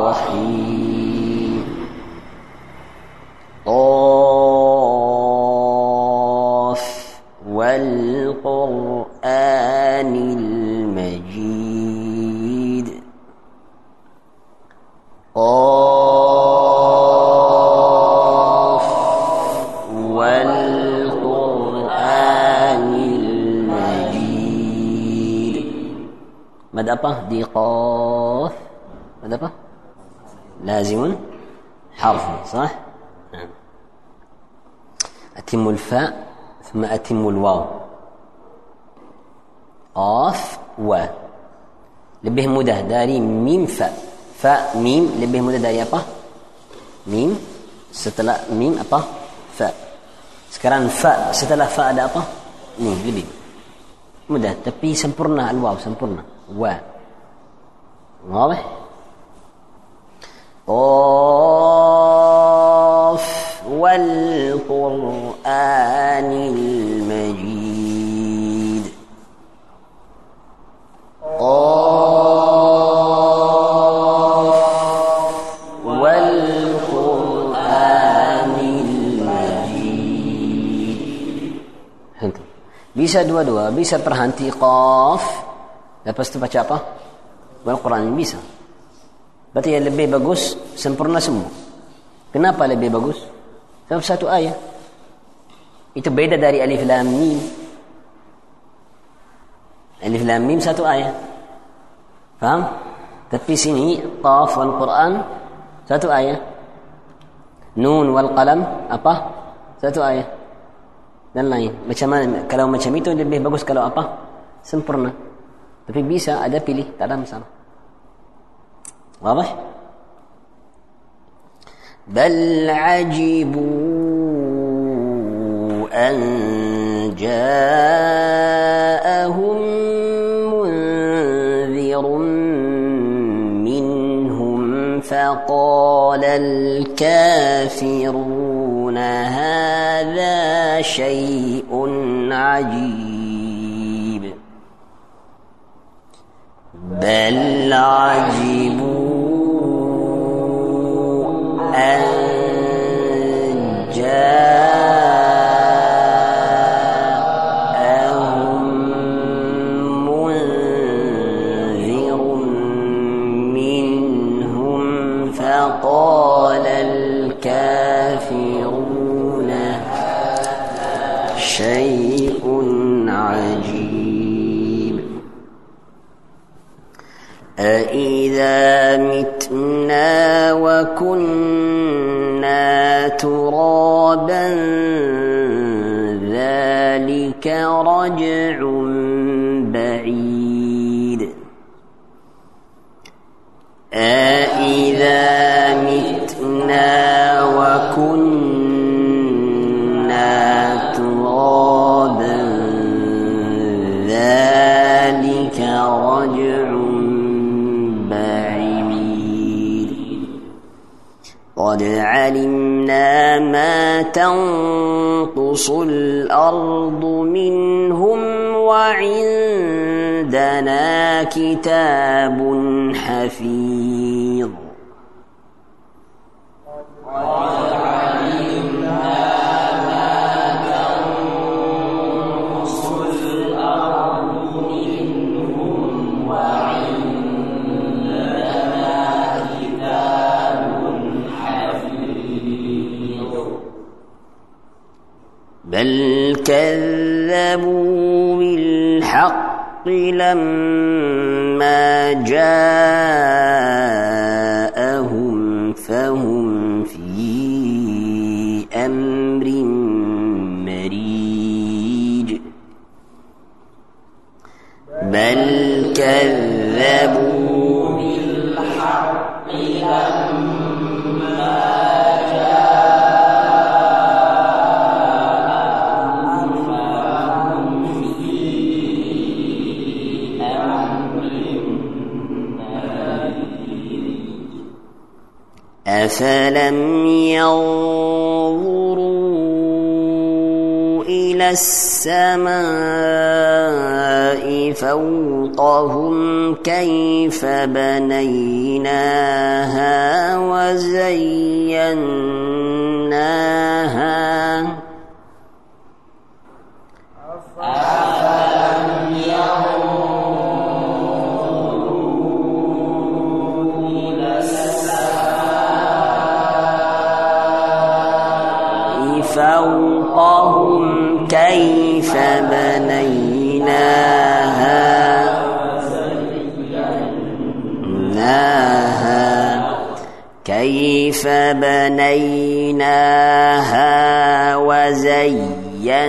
طاف والقرآن المجيد. قاف والقرآن المجيد. ماذا apa di لازم حرف صح؟ نعم. أتم الفاء ثم أتم الواو. قاف و. لبه مدة داري ميم فاء فاء ميم لبه مدة داري أبا. ميم ستلا ميم أبا. فاء. سكران فاء ستلا فاء ada apa ni lebih mudah tapi sempurna الواو سمبرنا و. واضح؟ قاف والقرآن المجيد قاف والقرآن المجيد Itu. Bisa dua-dua, bisa perhenti qaf, lepas itu baca apa? Al-Quran bisa. Berarti yang lebih bagus sempurna semua. Kenapa lebih bagus? Sebab satu ayat. Itu beda dari alif lam mim. Alif lam mim satu ayat. Faham? Tapi sini qaf wal Quran satu ayat. Nun wal qalam apa? Satu ayat. Dan lain. Macam mana? Kalau macam itu lebih bagus kalau apa? Sempurna. Tapi bisa ada pilih, tak ada masalah. واضح؟ بل عجبوا أن جاءهم منذر منهم فقال الكافرون هذا شيء عجيب. بل عجبوا وكنا ترابا ذلك رجع علمنا ما تنقص الأرض منهم وعندنا كتاب حفيظ كذبوا بالحق لما جاءهم أفلم ينظروا إلى السماء فوقهم كيف بنيناها وزيناها كيف بنيناها وزيناها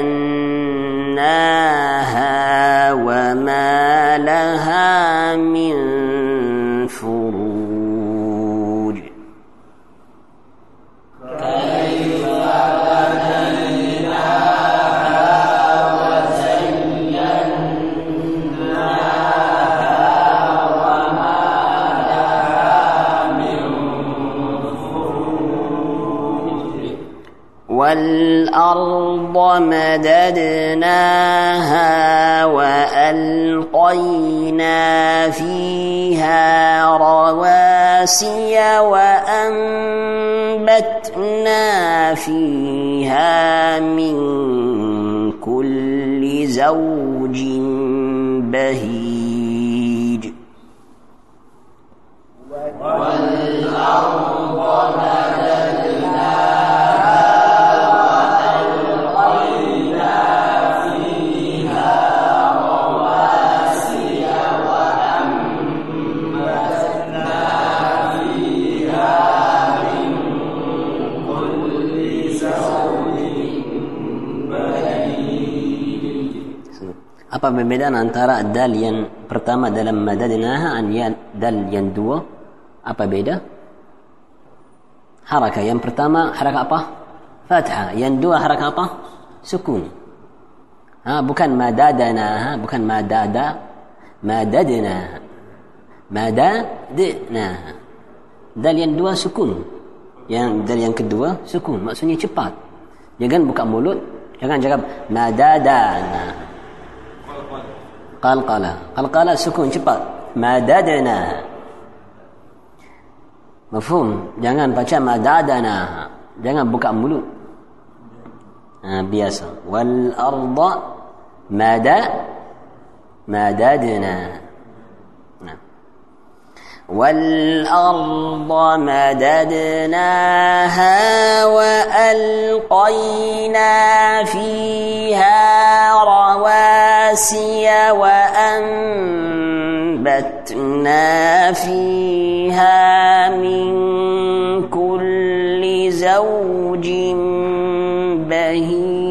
والأرض مددناها وألقينا فيها رواسي وأنبتنا فيها من كل زوج apa perbedaan antara dal yang pertama dalam madadnaha dan yang dal yang dua? Apa beda? Harakah yang pertama harakah apa? Fathah yang dua harakah apa? Sukun. Ha, bukan madadana bukan madada. Madadna madadna dal yang dua sukun. Yang dal yang kedua sukun. Maksudnya cepat. Jangan buka mulut jangan cakap madadana qalqala. Qalqala sukun cepat. Madadna mafhum? Jangan baca madadana. Jangan buka mulut. Ha, biasa. Wal arda mada madadna والأرض مددناها وألقينا فيها رواسي وأنبتنا فيها من كل زوج بهيج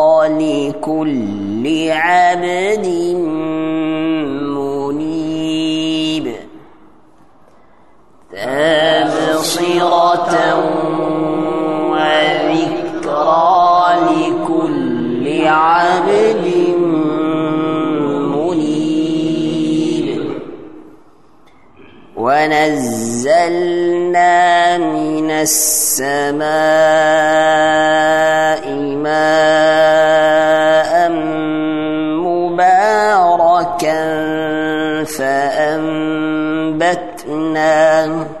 لكل عبد منيب. تبصرة وذكرى لكل عبد منيب. ونزلنا من السماء مباركا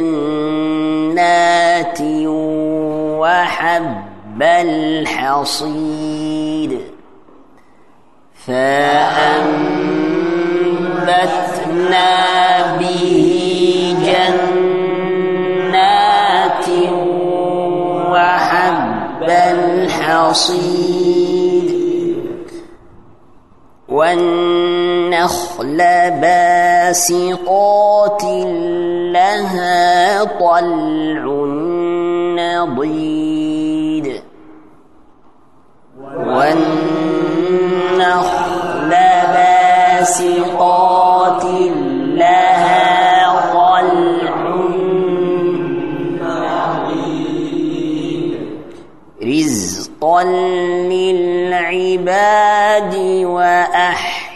جنات وحب الحصيد. فأنبتنا به جنات وحب الحصيد. والنخل باسقات لها طلع نضيد. والنخل باسقات لها طلع رزقا للعباد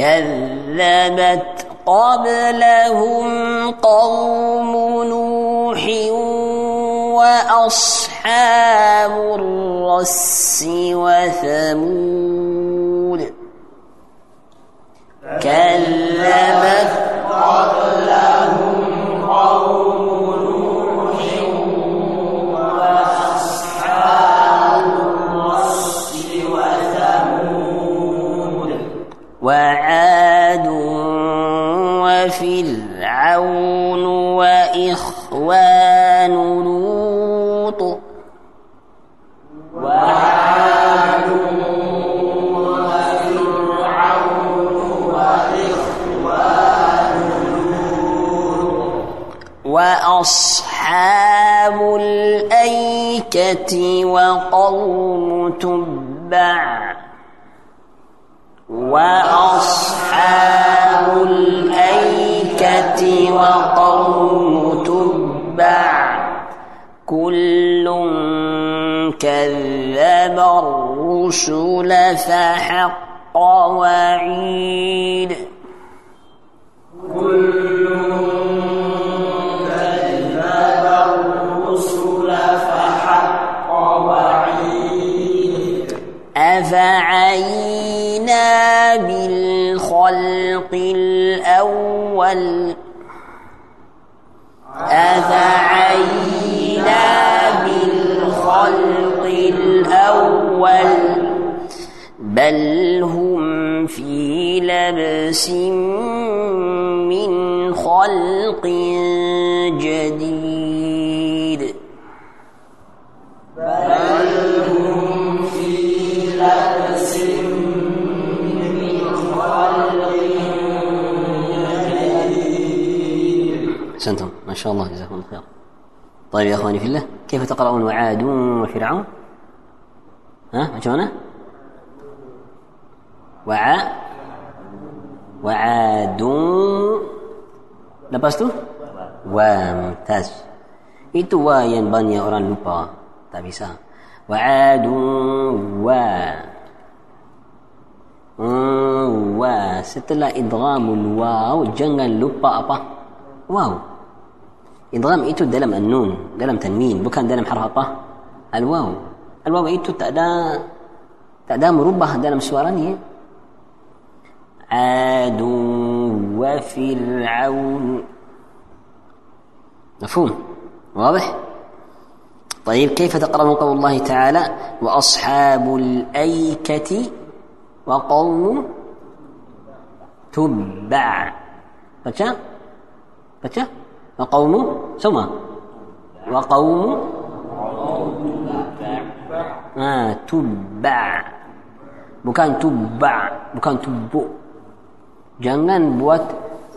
كذبت قبلهم قوم نوح وأصحاب الرس وثمود. كذبت وعاد وفرعون وإخوان لوط. وأصحاب الأيكة وقوم تبع. وأصحاب الأيكة وقوم تبع. كل كذب الرسل فحق وعيد. أفعينا بالخلق الأول؟ أفعينا بالخلق الأول. بل هم في لبس من خلق شاء الله جزاكم الله خير. طيب يا إخواني في الله كيف تقرؤون وعاد وفرعون؟ ها شلونه وعاء وعاد لبستو وممتاز itu wa yang banyak orang lupa. Tak bisa. wa adu wa wa setelah idgham waw jangan lupa apa? waw إدغام إيتو دلم النون دلم تنوين بكان دلم apa الواو الواو إيتو تأدا تأدا مربع دلم سوارانية عاد وفرعون. مفهوم؟ واضح؟ طيب كيف تقرأ قول الله تعالى؟ وأصحاب الأيكة وقوم تبع. baca baca وقوم ثم وقوم آه تبع bukan tubba bukan tubu jangan buat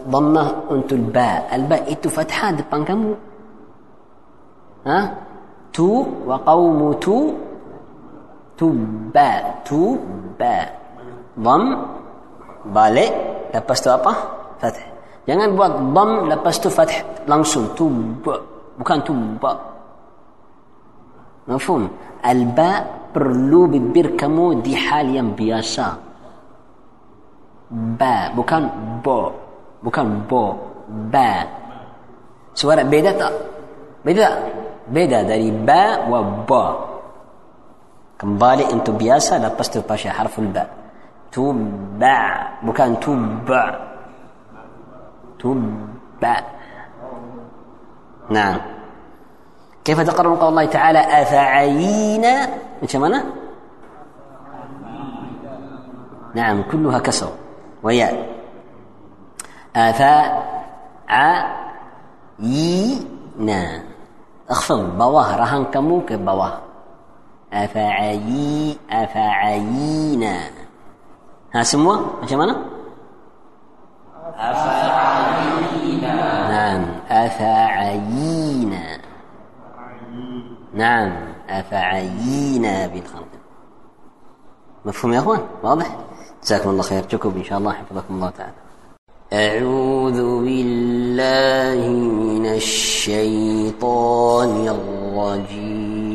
dhammah untuk ba alba itu fathah depan kamu ha tu wa qaumu tu tubba tubba dham balik lepas tu apa fathah Jangan buat dam lepas tu fath langsung. Tu ba. Bukan tu ba. Mafhum? Al-ba perlu bibir kamu di hal yang biasa. Ba. Bukan bo. Bukan bo. Ba. Suara beda tak? Beda tak? Beda dari ba wa ba. Kembali untuk biasa lepas tu pasal harful ba. تبع bukan تبع تبع نعم. كيف تقرر قول الله تعالى أفعينا؟ من شمنا نعم كلها كسر وياء. أفعينا. اخفض بواه رهن كمو كبواه أفعي أفعينا ها semua macam mana أفعينا؟ نعم أفعينا. نعم أفعينا بالخلق. مفهوم يا أخوان؟ واضح؟ جزاكم الله خير. جكب إن شاء الله. حفظكم الله تعالى. أعوذ بالله من الشيطان الرجيم.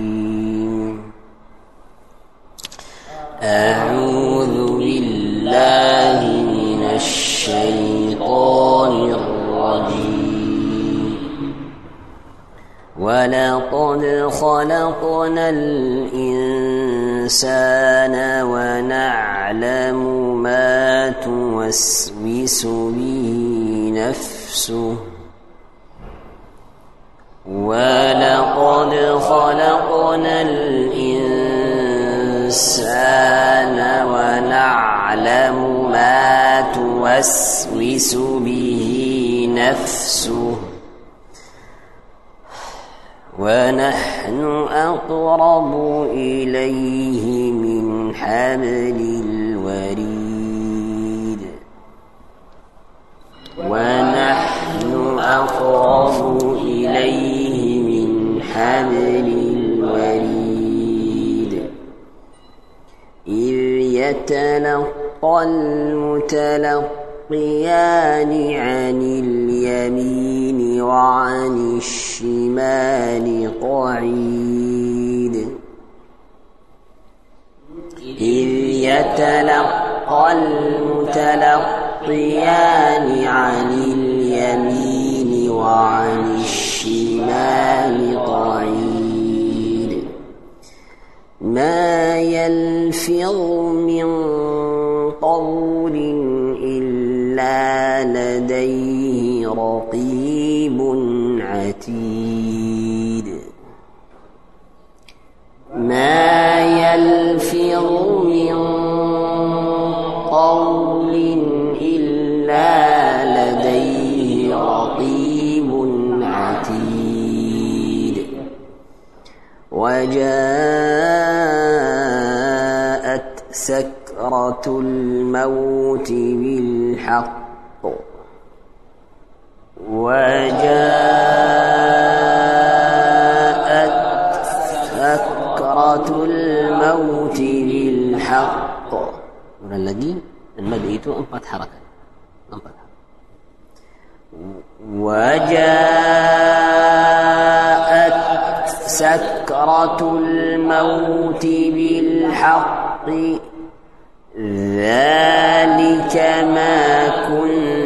أعوذ بالله من الشيطان ولقد خلقنا الإنسان ونعلم ما توسوس به نفسه ولقد خلقنا الإنسان ونعلم ما توسوس به نفسه ونحن أقرب إليه من حبل الوريد. ونحن أقرب إليه من حبل الوريد. إذ يتلقى المتلقيان عن اليمين وعن الشمال قعيد إذ يتلقى المتلقيان عن اليمين وعن الشمال قعيد ما يلفظ من قول ما يلفظ من قول إلا لديه رقيب عتيد. وجاءت سكرة الموت بالحق. وجاءت سكرة الموت بالحق. الذي المد itu empat harakat empat وجاءت سكرة الموت بالحق. ذلك ما كنت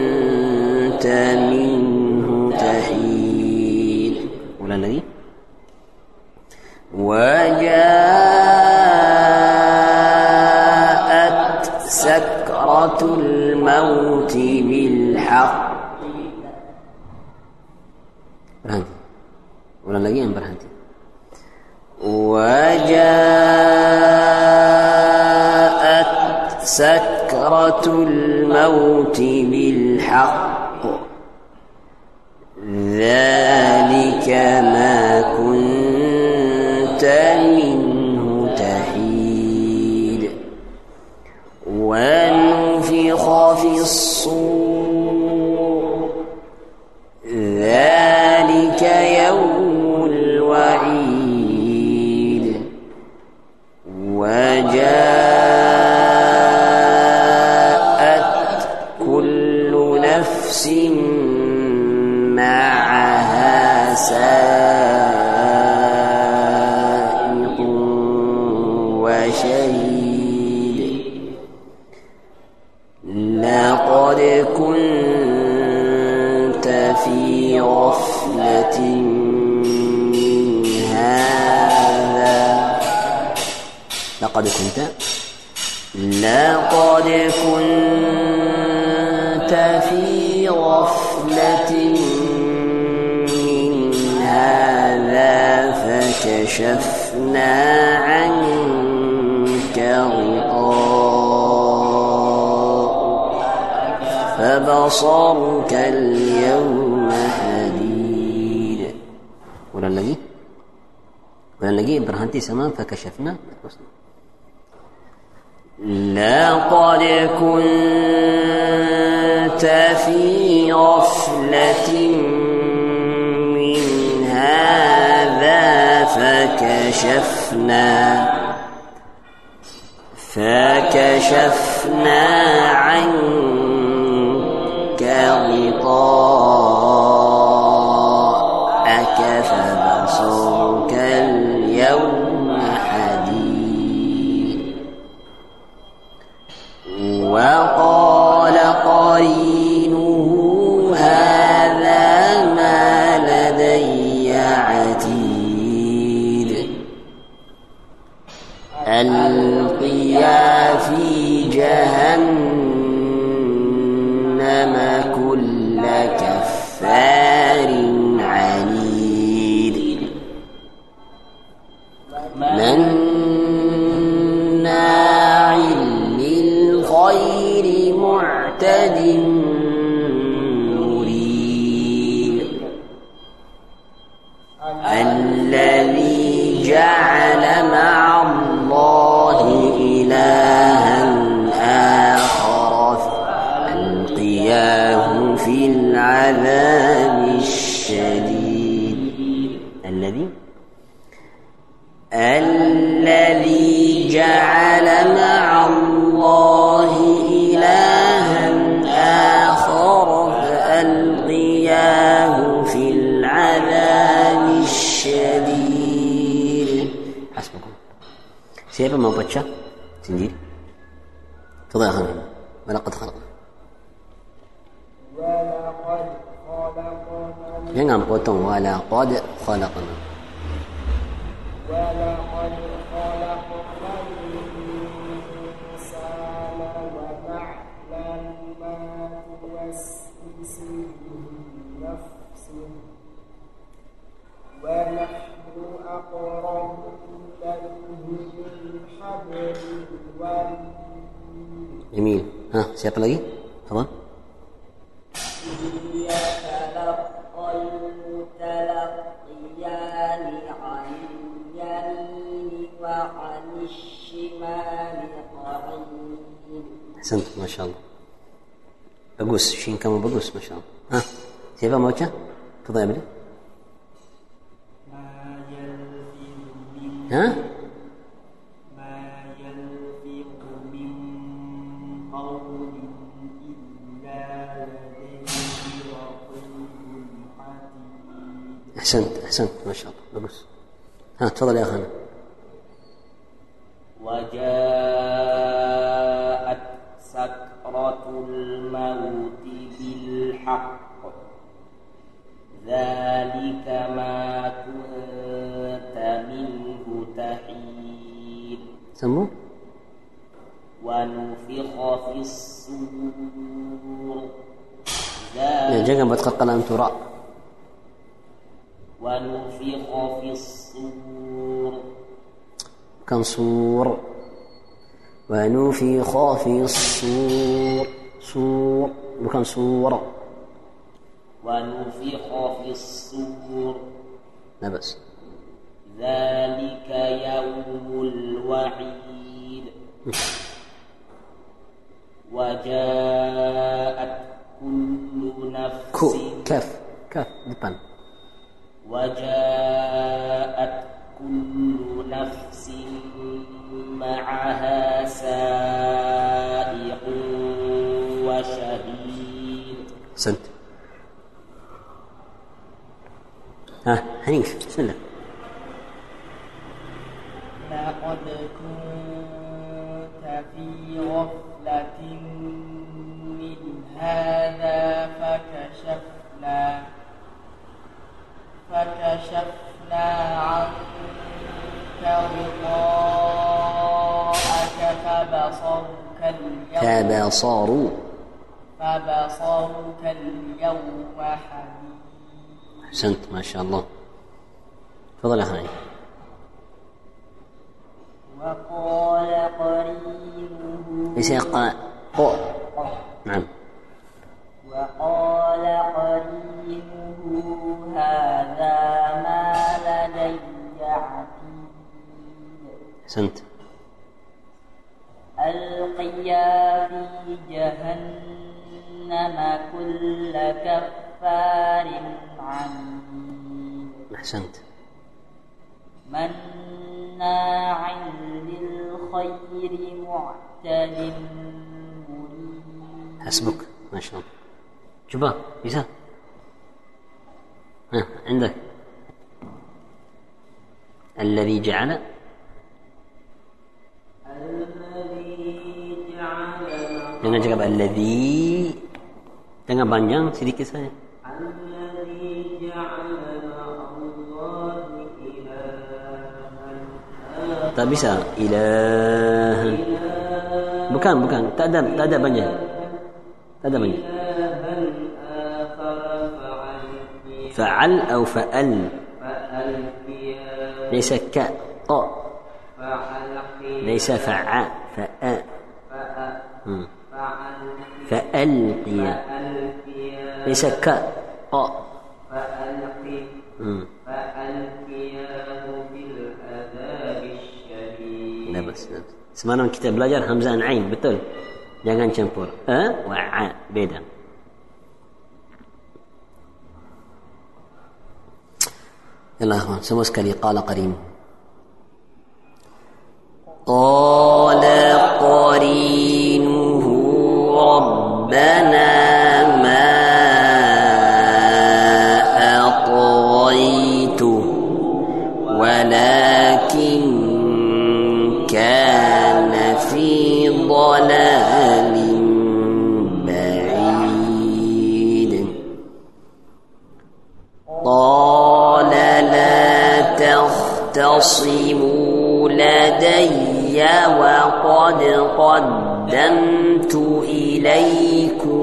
في غفلة من هذا. لقد كنت لقد كنت في غفلة من هذا فكشفنا عنك غطاء فبصرك اليوم lagi berhenti sama فكشفنا لقد كنت في غفلة من هذا فكشفنا. فكشفنا عنك غطاءك اليوم حديد. وقال ولقد خلقنا الإنسان ونعلم ما توسوس به نفسه ونحن أقرب إليه من حبل الوريد. جميل. ها siapa lagi? تفضل siapa mau baca تفضل يا ابني ما يلفظ من ها قول إلا لديه رقيب عتيد أحسنت أحسنت ما شاء الله bagus ها تفضل يا اخانا وجاءت سكرة الموت بالحق. ذلك ما كنت منه تحيد. سمو؟ ونفخ في الصور. ذلك jangan buat qaqalan tura ونفخ في الصور. bukan sur ونفخ في الصور. صور. bukan sur ونفخ في الصور. لا بأس ذلك يوم الوعيد. وجاءت كل نفس كو. كاف كاف depan وجاءت كل نفس معها سائق وشهيد سنت. ها حنيف بسم الله. لقد كنت في غفلة من هذا فكشفنا فكشفنا عنك غطاءك فبصرك اليوم تبصروا فبصرك اليوم حديد أحسنت ما شاء الله. تفضل يا خالد وقال قرينه ليس قاء نعم. وقال قرينه هذا ما لدي عتيد أحسنت. ألقيا في جهنم كل كفار عنيد أحسنت. مناع للخير معتد حسبك. ما شاء الله. bisa ها عندك. الذي جعل Jangan cakap al-ladhi Jangan panjang sedikit saja. Tak bisa. Ilah. Bukan, bukan. Tak ada, tak ada banyak Tak ada banyak Fa'al atau fa'al. Nisa ka' Ka' ليس فعا فأ. فألقي. ليس ك ق فألقي فألقياه الشديد لا بس سمعنا من كتاب لاجر همزة عين بتل جاكان شامبور أ وعاء بيدا. يلا أخوان سموس كلي قال قريمه قال قرينه ربنا ما أطغيته ولكن كان في ضلال بعيد. قال لا تختصموا لدي وقد قدمت إليكم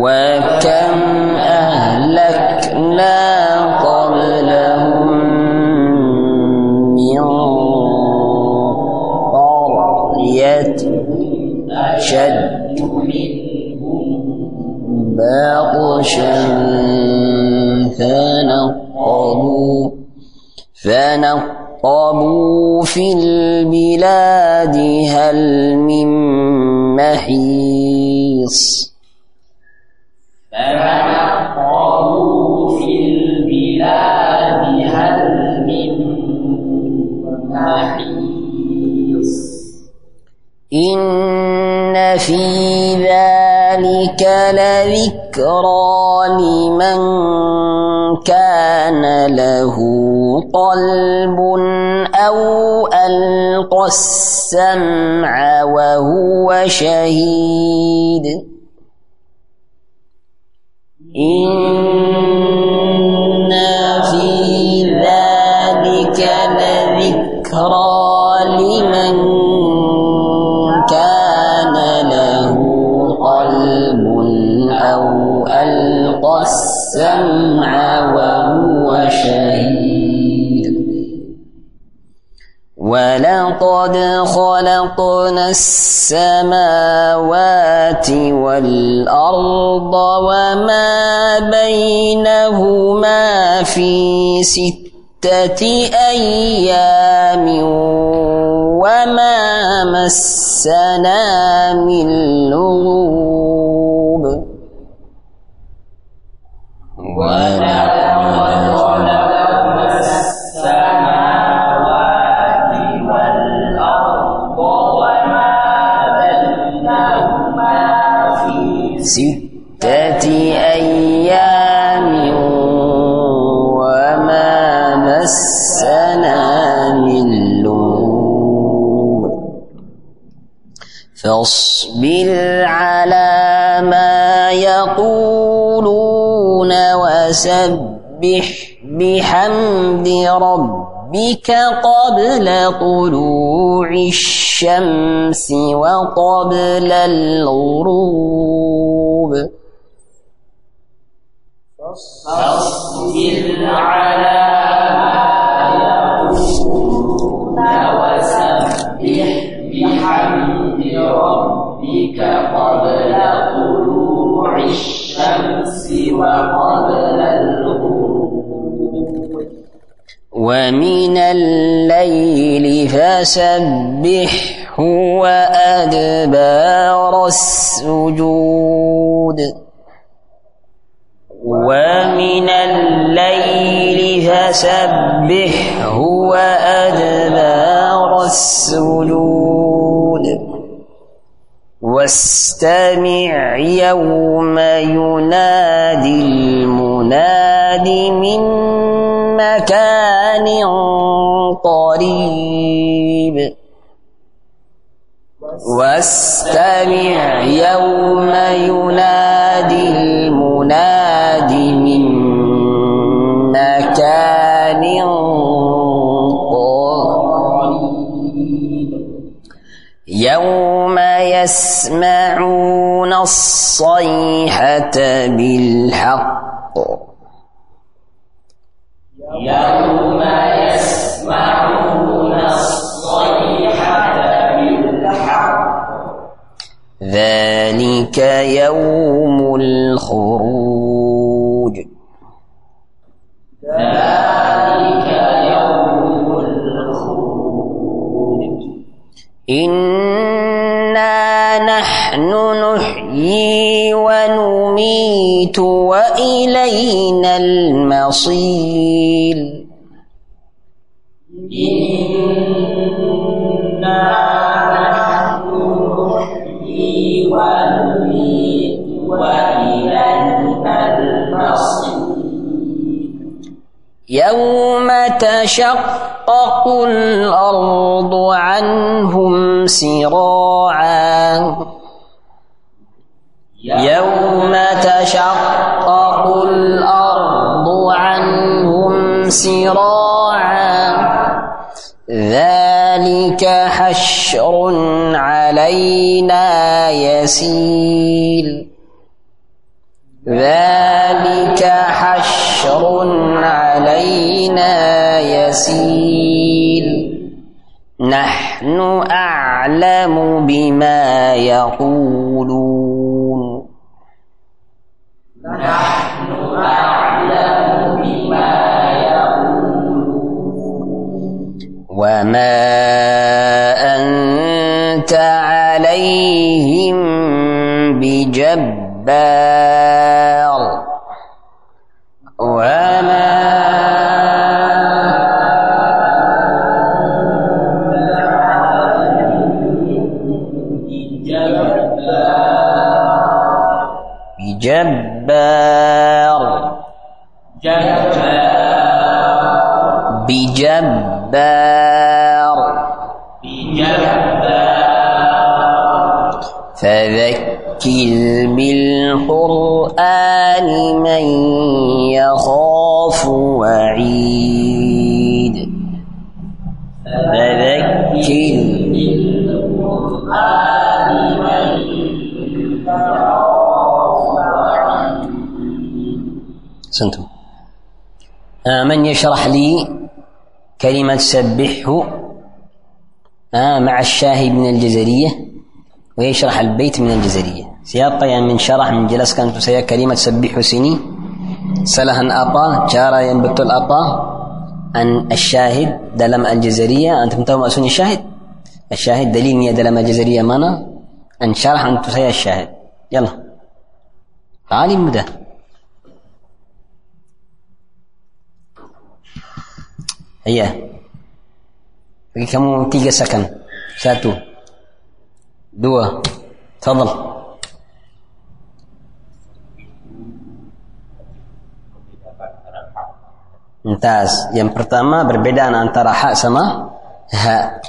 وكم أهلكنا قبلهم من قرية أشد بطشا فنقبوا فنقبوا في البلاد هل من محيص إن في ذلك لذكرى لمن كان له قلب أو ألقى السمع وهو شهيد إن في ذلك لذكرى السمع وهو شهيد ولقد خلقنا السماوات والأرض وما بينهما في ستة أيام وما مسنا من لغوب ولقد خلقنا السماوات والأرض وما بينهما في ستة أيام وما مسنا من لغوب فاصبر وسبح بحمد ربك قبل طلوع الشمس وقبل الغروب فاصبر على الليل الصيحة بالحق. يوم يسمعون الصيحة بالحق. ذلك يوم الخروج. أصيل. إنا نحن وإليك المصير يوم تشقق الأرض عنهم سراعا. يوم تشقق الأرض سراعا ذلك حشر علينا يسير. ذلك حشر علينا يسير. نحن أعلم بما يقولون. وما أنت عليهم بجبار فذكر بالقرآن من يخاف وعيد فذكر سنتم. آه من يشرح لي كلمة سبحه آه مع الشاهد من الجزرية ويشرح البيت من الجزرية. سياق يعني من شرح من جلس كانت سيا كلمة سبحه سني سلهن أطا جارا ينبت الأطا أن الشاهد دلم الجزرية أنت متوما أسوني الشاهد الشاهد دليل نية دلم الجزرية مانا أن شرح أن تسيا الشاهد يلا تعالي Iya. Bagi kamu tiga second. Satu. Dua. Tafadhal. Mumtaz. Yang pertama perbedaan antara hak sama ha.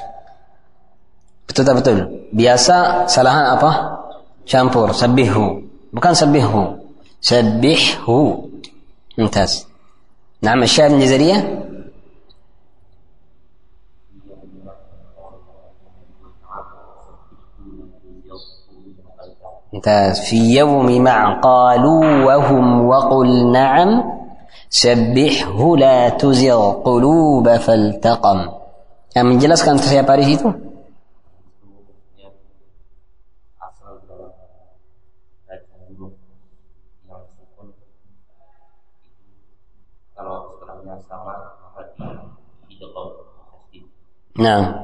Betul tak betul? Biasa salahan apa? Campur. Sabihu. Bukan sabihu. Sabihu. Mumtaz. نعم الشاهد الجزرية ممتاز في يوم مع قالوا وهم وقل نعم سبحه لا تزغ قلوب فالتقم yang menjelaskan saya Paris itu asal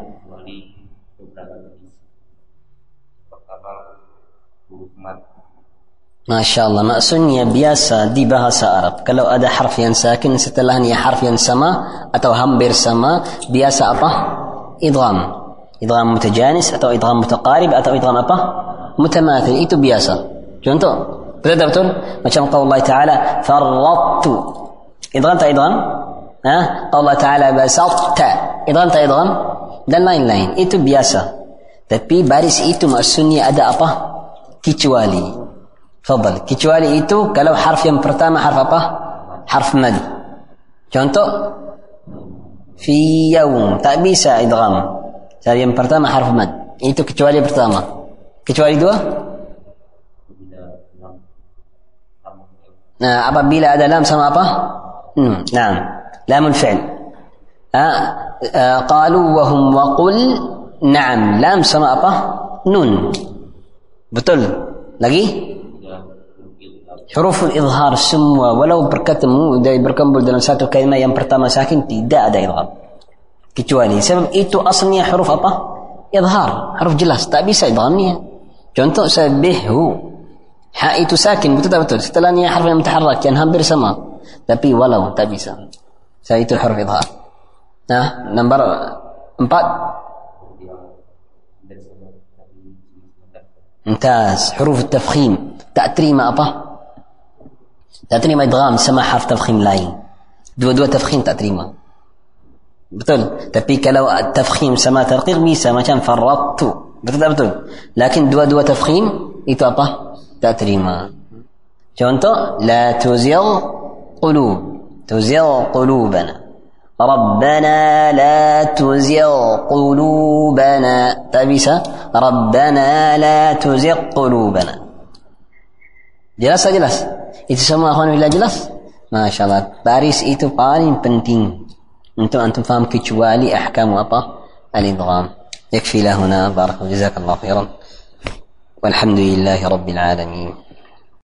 Masya Allah maksudnya biasa di bahasa Arab kalau ada harf yang sakin setelahnya harf yang sama atau hampir sama biasa apa? Idgham Idgham mutajanis atau idgham mutaqarib atau idgham apa? Mutamathil itu biasa contoh betul tak betul? macam Allah Ta'ala farrattu idgham tak idgham? Ha? Allah Ta'ala basatta idgham tak idgham? dan lain-lain itu biasa tapi baris itu maksudnya ada apa? kecuali Fadal. Kecuali itu kalau harf yang pertama harf apa? Harf mad. Contoh fi yawm. Tak bisa idgham. Jadi yang pertama harf mad. Itu kecuali pertama. Kecuali dua? Nah, apabila ada lam sama apa? Hmm, nah. Lamul fi'l. Ha? Eh, qalu wa hum wa qul na'am. Lam sama apa? Nun. Betul. Lagi? Lagi? Huruful izhar semua walau berketemu dari berkumpul dalam satu kalimah yang pertama sakin tidak ada izhar. Kecuali sebab itu asalnya huruf apa? Izhar, huruf jelas, tak bisa idhamiyah. Contoh sabihu. Ha itu sakin betul tak betul? Setelahnya huruf yang mutaharrak yang hampir sama. Tapi walau tak bisa. Saya itu huruf izhar. Nah, nombor empat. Entas, huruf tafkhim. Tak terima apa? تاتريما ادغام سما حرف تفخيم لاين دو دو تفخيم تاتريما ما. بطل تبيك لو التفخيم سما ترقيق ميسا ما كان فرطتو بطل لكن دو دو تفخيم ايتو ابا تاتريما ما شونتو لا تزغ قلوب. تزغ قلوبنا. ربنا لا تزغ قلوبنا. طيب تابيسا ربنا لا تزغ قلوبنا. جلس جلس. Itu semua akhwan bila jelas Masya Allah baris itu paling penting untuk antum faham kecuali ahkam apa al-idgham يكفي له هنا بارك جزاك الله خيرا والحمد لله رب العالمين